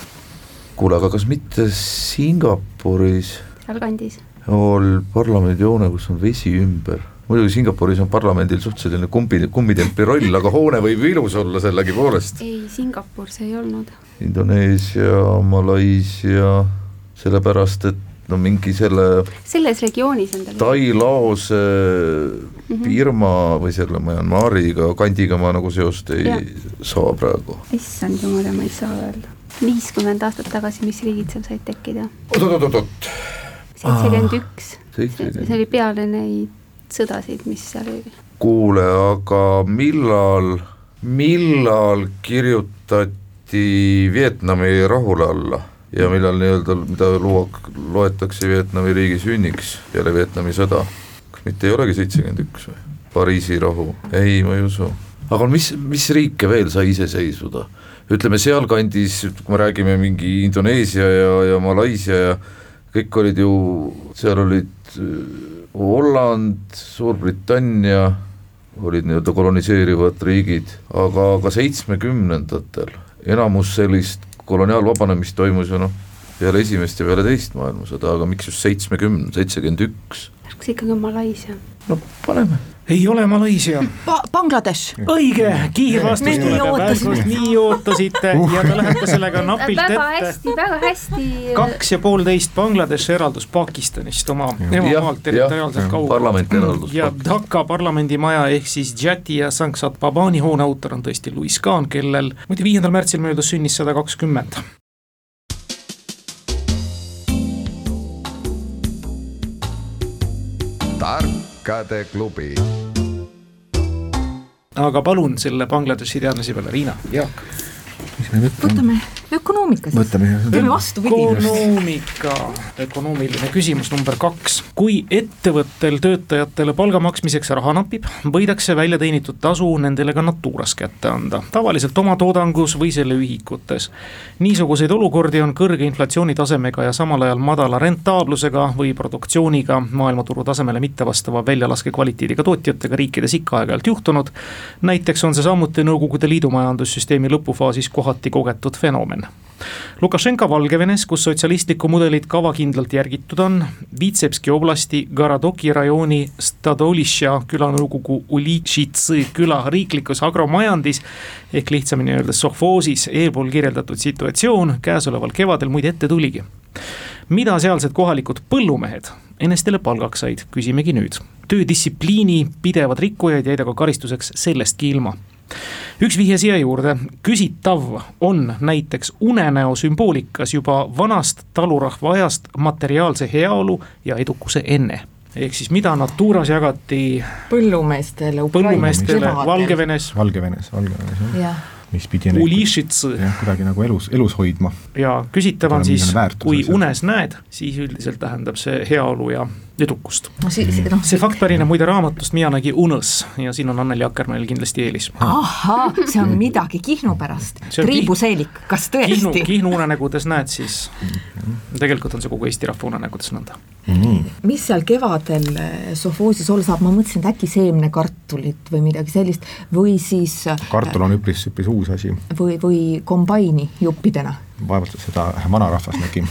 E: kuule, aga kas mitte Singapuris
F: sealkandis?
E: on parlamendihoone, kus on vesi ümber muidugi Singapuris on parlamendil suht selline kumbi, kummitempli roll, aga hoone võib ilus olla sellegipoolest.
F: ei, Singapur see ei olnud.
E: Indoneesia, Malaisia, sellepärast et no mingi selle
F: selles regioonis on tal
E: Tai-Laose mm -hmm. Birma või selle Myanmariga kandiga ma nagu seost ei ja. saa praegu.
F: issand jumal, ma ei saa öelda. viiskümmend aastat tagasi, mis riigid seal said tekkida?
E: oot-oot-oot-oot.
F: seitsekümmend üks, see oli peale neid sõdasid, mis seal oli.
E: kuule, aga millal, millal kirjutati Vietnami rahule alla ja millal nii-öelda, mida luua, loetakse Vietnami riigi sünniks peale Vietnami sõda? kas mitte ei olegi seitsekümmend üks või? Pariisi rahu, ei, ma ei usu. aga mis, mis riike veel sai iseseisvuda? ütleme sealkandis, kui me räägime mingi Indoneesia ja, ja Malaisia ja kõik olid ju, seal olid Holland, Suurbritannia, olid nii-öelda koloniseerivad riigid, aga ka seitsmekümnendatel enamus sellist koloniaalvabanemist toimus ju noh, peale esimest ja peale teist maailmasõda, aga miks just seitsmekümne, seitsekümmend üks?
F: kas ikkagi Malaisia?
E: no paneme
A: ei ole Malaisia
B: ba. Bangladesh.
A: õige, kiirvastus tuleb ja Pärgust, nii ootasite uh. ja te lähete sellega napilt
F: väga
A: ette.
F: hästi, väga hästi.
A: kaks ja poolteist Bangladesh eraldus Pakistanist oma emamaalt territoriaalselt kaugel.
E: parlament eraldus.
A: ja Dhaka parlamendimaja ehk siis Jati ja Sanksat Babani hoone autor on tõesti Louis Kahn, kellel muide viiendal märtsil möödus sünnis sada kakskümmend
D: tarkade klubi.
A: Aga palun selle Bangladeshi teadlase peale, Riina, Jaak.
B: võtame ökonoomika siis. teeme vastupidi.
A: ökonoomika, ökonoomiline küsimus number kaks. kui ettevõttel töötajatele palga maksmiseks raha napib, võidakse välja teenitud tasu nendele ka Naturas kätte anda, tavaliselt oma toodangus või selle ühikutes. niisuguseid olukordi on kõrge inflatsioonitasemega ja samal ajal madala rentaablusega või produktsiooniga maailmaturu tasemele mittevastava väljalaske kvaliteediga tootjatega riikides ikka aeg-ajalt juhtunud. näiteks on see samuti Nõukogude Liidu majandussüsteemi lõpufaasis kohati kogetud fenomen Valgevene. Lukašenka Valgevenes, kus sotsialistlikku mudelit kavakindlalt järgitud on, Vitsepski oblasti Garadoki rajooni Stadoliša külanõukogu Ulitšitsi küla riiklikus agromajandis ehk lihtsamini öeldes sovhoosis eelpool kirjeldatud situatsioon käesoleval kevadel muide ette tuligi. mida sealsed kohalikud põllumehed enestele palgaks said, küsimegi nüüd. töödistsipliini pidevad rikkujad jäid aga karistuseks sellestki ilma üks vihje siia juurde, küsitav on näiteks unenäo sümboolikas juba vanast talurahva ajast materiaalse heaolu ja edukuse enne ehk siis mida Naturas jagati
B: põllumeestele,
A: põllumeestele Valgevenes.
C: Valgevenes, Valgevenes jah ja. mis pidi
A: neid
C: kuidagi nagu elus, elus hoidma.
A: ja küsitav on siis, kui unes näed, siis üldiselt tähendab see heaolu ja edukust
B: no,. Si no,
A: see fakt pärineb muide raamatust Mina nägi unes ja siin on Anneli Akkermäel kindlasti eelis.
B: ahhaa, see on midagi Kihnu pärast, triibuseelik, kas tõesti?
A: Kihnu, Kihnu unenägudes näed, siis tegelikult on see kogu Eesti rahva unenägudes nõnda
B: mm.. mis seal kevadel eh, sovhoosis olla saab, ma mõtlesin, et äkki seemnekartulit või midagi sellist või siis
C: kartul on üpris, üpris uus asi.
B: või, või kombaini juppidena.
C: vaevalt seda vanarahvas nägi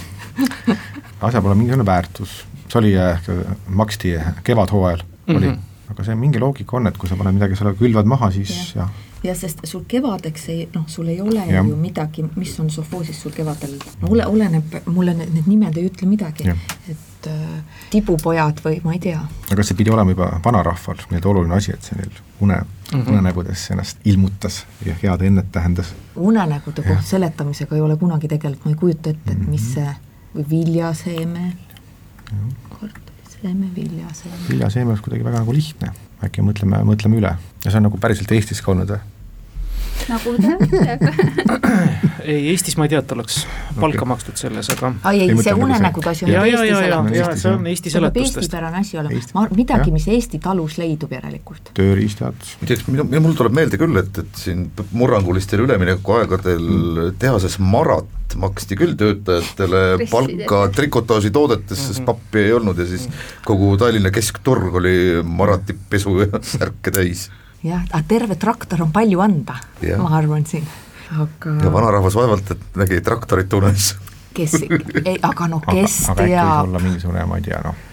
C: asjal pole mingisugune väärtus see oli, äh, maksti kevadhooajal mm, -hmm. oli, mhm. aga see mingi loogika on, et kui sa paned midagi, selle külvad maha, siis ja,
B: ja jah, sest sul kevadeks ei, noh, sul ei ole ja. ju midagi, mis on sovhoosis sul kevadel, no ole, oleneb, mulle need, need nimed ei ütle midagi, et äh, tibupojad või ma ei tea.
C: aga see pidi olema juba vanarahval nii-öelda oluline asi, et see neil une mm, -hmm. unenägudes ennast ilmutas ja head ennet tähendas.
B: unenägude koht seletamisega ei ole kunagi tegelikult, ma ei kujuta ette, et mis mhm. see, või viljaseeme kartuliseeme, viljaseeme.
C: viljaseeme oleks kuidagi väga nagu lihtne, äkki mõtleme, mõtleme üle ja see on nagu päriselt Eestis ka olnud või?
F: Nagu ütleb
A: ei, Eestis ma ei tea, et oleks palka okay. makstud selles, aga.
B: ai ei, see unenägude asi on
A: ja, ja, ja, ja, ja see on Eesti seletustest.
B: eestipärane asi olema, midagi, mis Eesti talus leidub järelikult.
C: tööriistad.
E: tead, minu, mul tuleb meelde küll, et, et siin murrangulistel üleminekuaegadel mm. tehases Marat maksti küll töötajatele palka trikotaaži toodetes, sest mhm. pappi ei olnud ja siis kogu Tallinna keskturg oli Marati pesu ja särke täis
B: jah, aga terve traktor on palju anda, ma arvan siin, aga.
E: ja vanarahvas vaevalt, et nägi traktorit unes.
B: kes, ei, aga noh, kes
C: aga, aga teab. äkki võib olla mingisugune, ma ei tea, noh,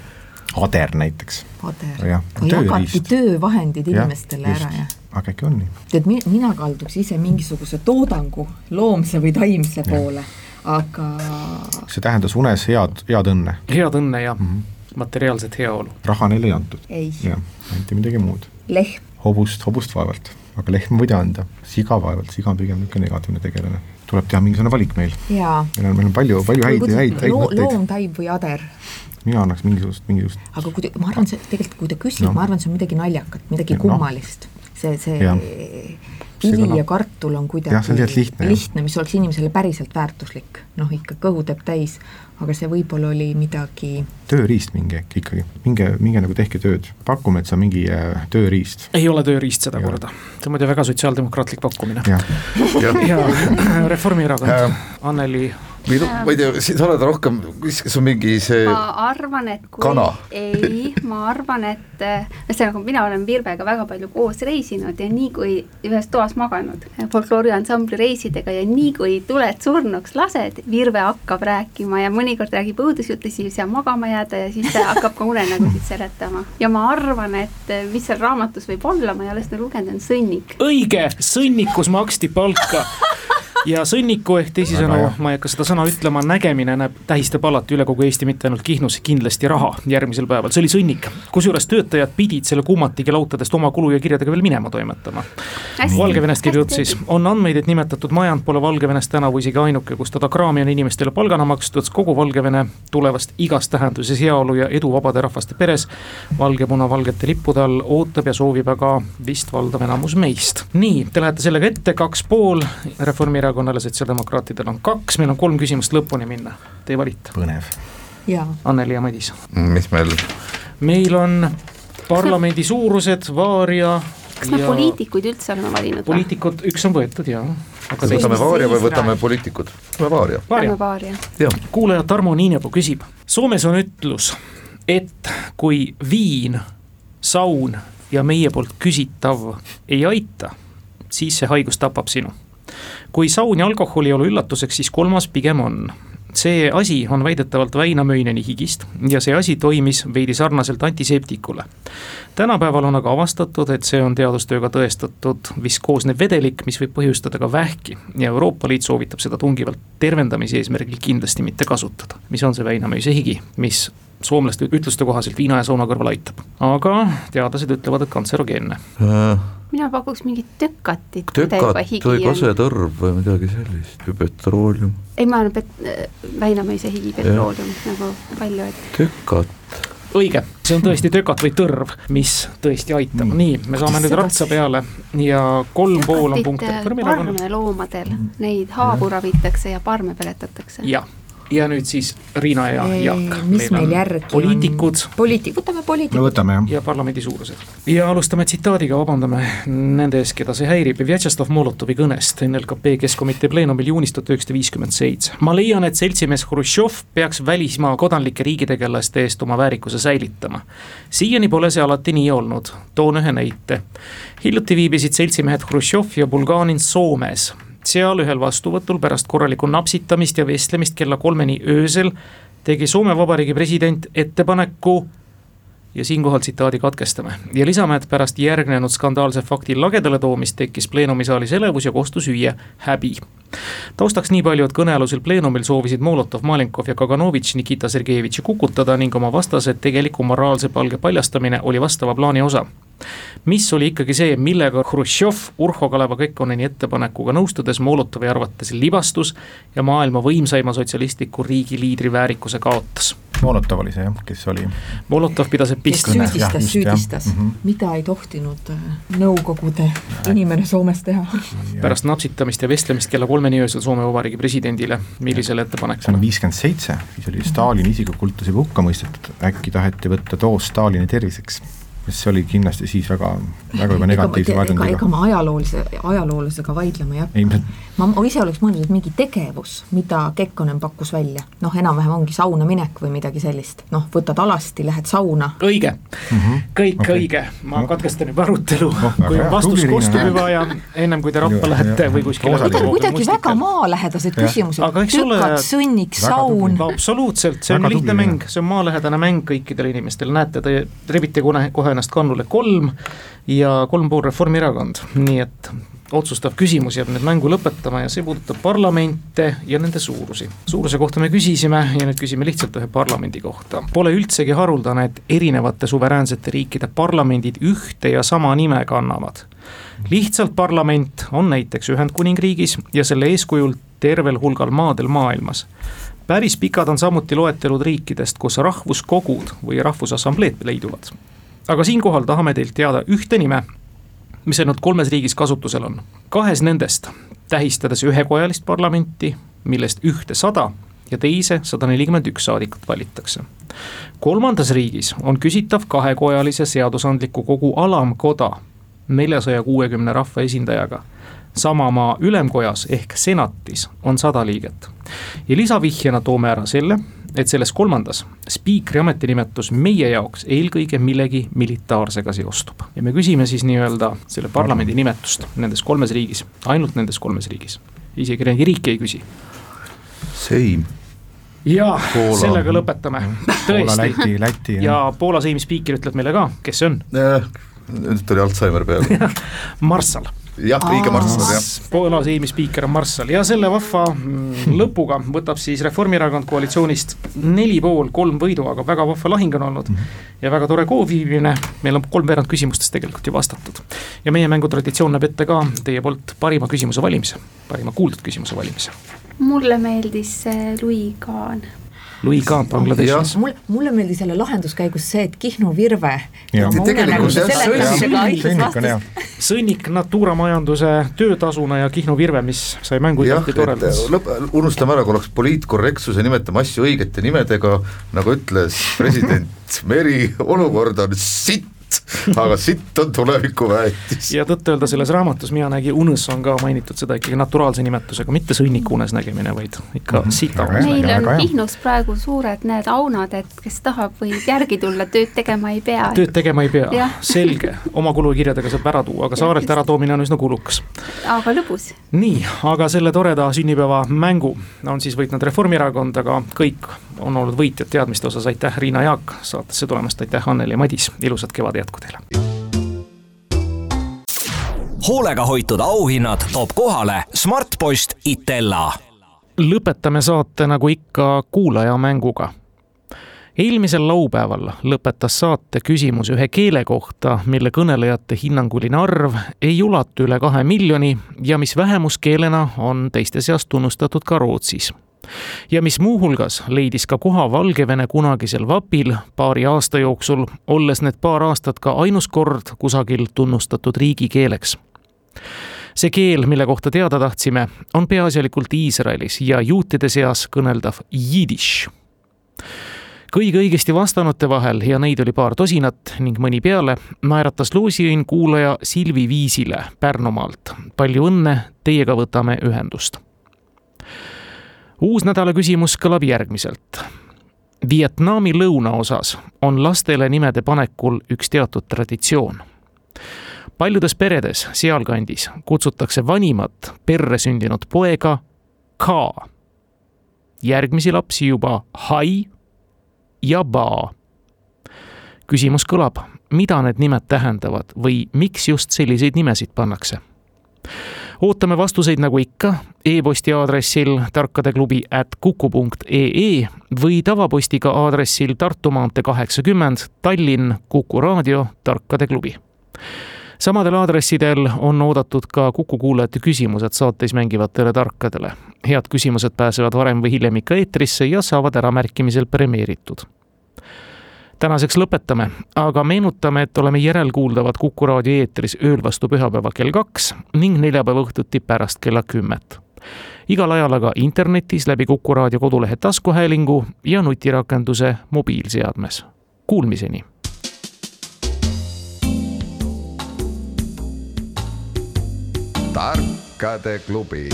C: ader näiteks.
B: ader, jagati töövahendid inimestele just. ära ja
C: aga äkki on nii?
B: tead, mina kalduks ise mingisuguse toodangu loomse või taimse poole, aga
C: see tähendas unes head, head õnne?
A: head õnne jah mm, -hmm. materiaalset heaolu.
C: raha neile ei antud?
B: jah,
C: anti midagi muud.
B: lehm
C: hobust, hobust vaevalt, aga lehma võid anda, siga vaevalt, siga on pigem niisugune negatiivne tegelane. tuleb teha mingisugune valik meil. meil on, meil on palju, palju häid, häid, häid
B: mõtteid. loomtaim või ader?
C: mina annaks mingisugust, mingisugust
B: aga kui te, ma arvan, see tegelikult, kui ta küsib no., ma arvan, see on midagi naljakat, midagi ja, kummalist no.. see, see kivi ja kartul on kuidagi
C: jah, see lihtne,
B: lihtne, mis oleks inimesele päriselt väärtuslik, noh ikka kõhu teeb täis, aga see võib-olla oli midagi
C: tööriist mingi äkki ikkagi, minge, minge nagu tehke tööd, pakume, et see on mingi äh, tööriist.
A: ei ole tööriist sedakorda, see on muide väga sotsiaaldemokraatlik pakkumine.
C: ja,
A: ja, ja Reformierakond, Anneli
E: või noh, ma ei tea, sa oled rohkem, kas on mingi see
F: ma arvan, et kui
E: kana.
F: ei, ma arvan, et ühesõnaga, mina olen Virvega väga palju koos reisinud ja nii kui ühes toas maganud folklooriansambli reisidega ja nii kui tuled surnuks lased, Virve hakkab rääkima ja mõnikord räägib õudusjutte, siis ei saa magama jääda ja siis ta hakkab ka unenägusid seletama. ja ma arvan, et mis seal raamatus võib olla, ma ei ole seda lugenud, on sõnnik.
A: õige, sõnnikus maksti palka ja sõnniku ehk teisisõnu, ma ei hakka seda sõna ütlema, nägemine näeb, tähistab alati üle kogu Eesti, mitte ainult Kihnus, kindlasti raha järgmisel päeval, see oli sõnnik. kusjuures töötajad pidid selle kummatigi lautadest oma kulu ja kirjadega veel minema toimetama. Valgevenest käib jutt siis, on andmeid, et nimetatud majand pole Valgevenes tänavu isegi ainuke, kus teda kraami on inimestele palgana makstud, kogu Valgevene tulevast igas tähenduses heaolu ja edu vabade rahvaste peres. valge-puna-valgete lippude all ootab ja soovib aga vist valdav enamus meist. nii, te lähete sellega ette, kaks pool, Reformierakond Reformierakonnal ja sotsiaaldemokraatidel on kaks, meil on kolm küsimust lõpuni minna, teie valite.
C: põnev.
A: Anneli ja Madis.
E: mis meil?
A: meil on parlamendi suurused, vaaria
F: kas me ja... poliitikuid üldse oleme valinud?
A: poliitikud, üks on võetud
E: kas võtame vaaria või võtame poliitikud? võtame vaaria.
F: võtame vaaria.
A: kuulaja Tarmo Niinepuu küsib, Soomes on ütlus, et kui viin, saun ja meie poolt küsitav ei aita, siis see haigus tapab sinu kui saun ja alkohol ei ole üllatuseks, siis kolmas pigem on see asi on väidetavalt Väinamöineni higist ja see asi toimis veidi sarnaselt antiseptikule. tänapäeval on aga avastatud, et see on teadustööga tõestatud viskoosne vedelik, mis võib põhjustada ka vähki ja Euroopa Liit soovitab seda tungivalt tervendamise eesmärgil kindlasti mitte kasutada. mis on see Väinamöise higi, mis soomlaste ütluste kohaselt viina ja sauna kõrval aitab, aga teadlased ütlevad, et kantserogeenne
F: äh mina pakuks mingit tökatit.
E: tökat või kasetõrv või midagi sellist või petroolium.
F: ei, ma arvan, et Väinamäise higi petroolium nagu palju, et.
E: tökat
A: õige, see on tõesti tökat või tõrv, mis tõesti aitab, mm. nii, me saame nüüd ratsa peale ja kolm pool on punkte.
F: parmeloomadel, neid haavu ravitakse ja parme peletatakse.
A: jah ja nüüd siis Riina ja Jaak.
B: mis meil, meil järgi
A: poliitikud.
B: poliitik, võtame poliitikud.
C: no võtame jah.
A: ja parlamendi suurused. ja alustame tsitaadiga, vabandame nende ees, keda see häirib, Vjatšeslav Molotovi kõnest NLKP Keskkomitee pleenumil juunist tuhat üheksasada viiskümmend seitse. ma leian, et seltsimees Hruštšov peaks välismaa kodanlike riigitegelaste eest oma väärikuse säilitama. siiani pole see alati nii olnud, toon ühe näite. hiljuti viibisid seltsimehed Hruštšov ja Bulganin Soomes seal ühel vastuvõtul pärast korralikku napsitamist ja vestlemist kella kolmeni öösel tegi Soome Vabariigi president ettepaneku ja siinkohal tsitaadi katkestame ja lisame, et pärast järgnenud skandaalse fakti lagedale toomist tekkis pleenumisaalis elevus ja kostus hüüe häbi. taustaks nii palju, et kõnealusel pleenumil soovisid Molotov, Malenkov ja Kaganovitš Nikita Sergejevitši kukutada ning oma vastased tegeliku moraalse palge paljastamine oli vastava plaani osa mis oli ikkagi see, millega Hruštšov Urho Kaleva Kekkoneni ettepanekuga nõustudes Molotovi arvates libastus ja maailma võimsaima sotsialistliku riigi liidri väärikuse kaotas.
C: Molotov oli see jah, kes oli?
A: Molotov pidas epist-.
B: süüdistas, süüdistas mm, -hmm. mida ei tohtinud äh, Nõukogude inimene Soomes teha.
A: pärast napsitamist ja vestlemist kella kolmeni öösel Soome Vabariigi presidendile, millisele ettepanekule?
C: see on viiskümmend seitse, siis oli Stalini isiklikult juba hukka mõistetud, äkki taheti võtta doos Stalini terviseks see oli kindlasti siis väga, väga juba negatiivse
B: vaatendiga. ega ma ajaloolise, ajaloolasega vaidlema ei hakka. ma, ma ise oleks mõelnud, et mingi tegevus, mida Kekkonen pakkus välja, noh, enam-vähem ongi sauna minek või midagi sellist, noh, võtad alasti, lähed sauna.
A: õige mm, -hmm. kõik okay. õige, ma no. katkestan juba arutelu no,, kui vastus kostub juba ja ennem kui te rappa lähete või kuskile.
B: Need on kuidagi väga maalähedased küsimused, tükad, sõnnik, saun.
A: absoluutselt, see on lihtne mäng, see on maalähedane mäng kõikidele inimestele, näete, te rebite kohe ennast kannule kolm ja kolm pool Reformierakond, nii et otsustav küsimus jääb nüüd mängu lõpetama ja see puudutab parlamente ja nende suurusi. suuruse kohta me küsisime ja nüüd küsime lihtsalt ühe parlamendi kohta. Pole üldsegi haruldane, et erinevate suveräänsete riikide parlamendid ühte ja sama nime kannavad. lihtsalt parlament on näiteks Ühendkuningriigis ja selle eeskujul tervel hulgal maadel maailmas päris pikad on samuti loetelud riikidest, kus rahvuskogud või rahvusassambleed leiduvad aga siinkohal tahame teilt teada ühte nime, mis ainult kolmes riigis kasutusel on. kahes nendest tähistades ühekojalist parlamenti, millest ühte sada ja teise sada nelikümmend üks saadikut valitakse. kolmandas riigis on küsitav kahekojalise seadusandliku kogu alamkoda neljasaja kuuekümne rahvaesindajaga samamaa ülemkojas ehk senatis on sada liiget. ja lisavihjena toome ära selle, et selles kolmandas spiikri ametinimetus meie jaoks eelkõige millegi militaarsega seostub. ja me küsime siis nii-öelda selle parlamendi nimetust nendes kolmes riigis, ainult nendes kolmes riigis. isegi riiki ei küsi.
E: Seim
A: ja Poola. sellega lõpetame, tõesti. Ja Poola Seimi spiiker ütleb meile ka, kes see on.
E: nüüd tuli Alžeimer peale
A: Marssal
E: jah, õige Marssal jah.
A: Poola Seimi spiiker on Marssal ja selle vahva mm, lõpuga võtab siis Reformierakond koalitsioonist neli pool, kolm võidu, aga väga vahva lahing on olnud. Ja väga tore koosviibimine, meil on kolmveerand küsimustest tegelikult ju vastatud. ja meie mängutraditsioon näeb ette ka teie poolt parima küsimuse valimise, parima kuuldud küsimuse valimise.
F: mulle meeldis see Louis Kahn
A: Louis Kahn Bangladeshis.
B: mulle, mulle meeldis selle lahenduskäigus see, et Kihnu virve.
A: sõnnik Natura majanduse töötasuna ja Kihnu virve, mis sai mängu igati toredaks.
E: lõpp, unustame ära korraks poliitkorrektsuse, nimetame asju õigete nimedega, nagu ütles president Meri, olukord on sitt sitt, aga sitt on tulevikuväetis.
A: ja tõtt-öelda selles raamatus Mina nägi unes on ka mainitud seda ikkagi naturaalse nimetusega, mitte sõnniku unes nägemine, vaid ikka mm -hmm. sita unes
F: meil on Kihnus praegu suured need aunad, et kes tahab, võib järgi tulla, tööd tegema ei pea.
A: tööd tegema ei pea, selge, oma kulukirjadega saab ära tuua, aga saarelt äratoomine on üsna kulukas.
F: aga lõbus.
A: nii, aga selle toreda sünnipäevamängu on siis võitnud Reformierakond, aga kõik on olnud võitjad teadmiste osas, aitäh Riina Jaak saatesse tulemast, aitäh Anneli Madis, ilusat kevade jätku teile.
G: hoolega hoitud auhinnad toob kohale Smartpost Itella.
A: lõpetame saate nagu ikka kuulajamänguga eelmisel laupäeval lõpetas saate küsimus ühe keele kohta, mille kõnelejate hinnanguline arv ei ulatu üle kahe miljoni ja mis vähemuskeelena on teiste seas tunnustatud ka Rootsis ja mis muuhulgas leidis ka koha Valgevene kunagisel vapil paari aasta jooksul, olles need paar aastat ka ainus kord kusagil tunnustatud riigikeeleks see keel, mille kohta teada tahtsime, on peaasjalikult Iisraelis ja juutide seas kõneldav jidiš. kõigi õigesti vastanute vahel ja neid oli paar tosinat ning mõni peale, naeratas loosiõnn kuulaja Silvi Viisile Pärnumaalt. palju õnne, teiega võtame ühendust uus nädala küsimus kõlab järgmiselt. Vietnami lõunaosas on lastele nimede panekul üks teatud traditsioon. paljudes peredes sealkandis kutsutakse vanimat perre sündinud poega Ka. järgmisi lapsi juba Hai ja Ba. küsimus kõlab, mida need nimed tähendavad või miks just selliseid nimesid pannakse ootame vastuseid nagu ikka e-posti aadressil tarkadeklubi at kuku punkt ee või tavapostiga aadressil Tartu maantee kaheksakümmend, Tallinn, Kuku raadio, Tarkade klubi samadel aadressidel on oodatud ka Kuku kuulajate küsimused saates mängivatele tarkadele. head küsimused pääsevad varem või hiljem ikka eetrisse ja saavad äramärkimisel premeeritud tänaseks lõpetame, aga meenutame, et oleme järelkuuldavad Kuku raadio eetris ööl vastu pühapäeva kell kaks ning neljapäeva õhtuti pärast kella kümmet. igal ajal aga internetis läbi Kuku raadio kodulehe taskuhäälingu ja nutirakenduse mobiilseadmes. Kuulmiseni.
D: tarkade klubi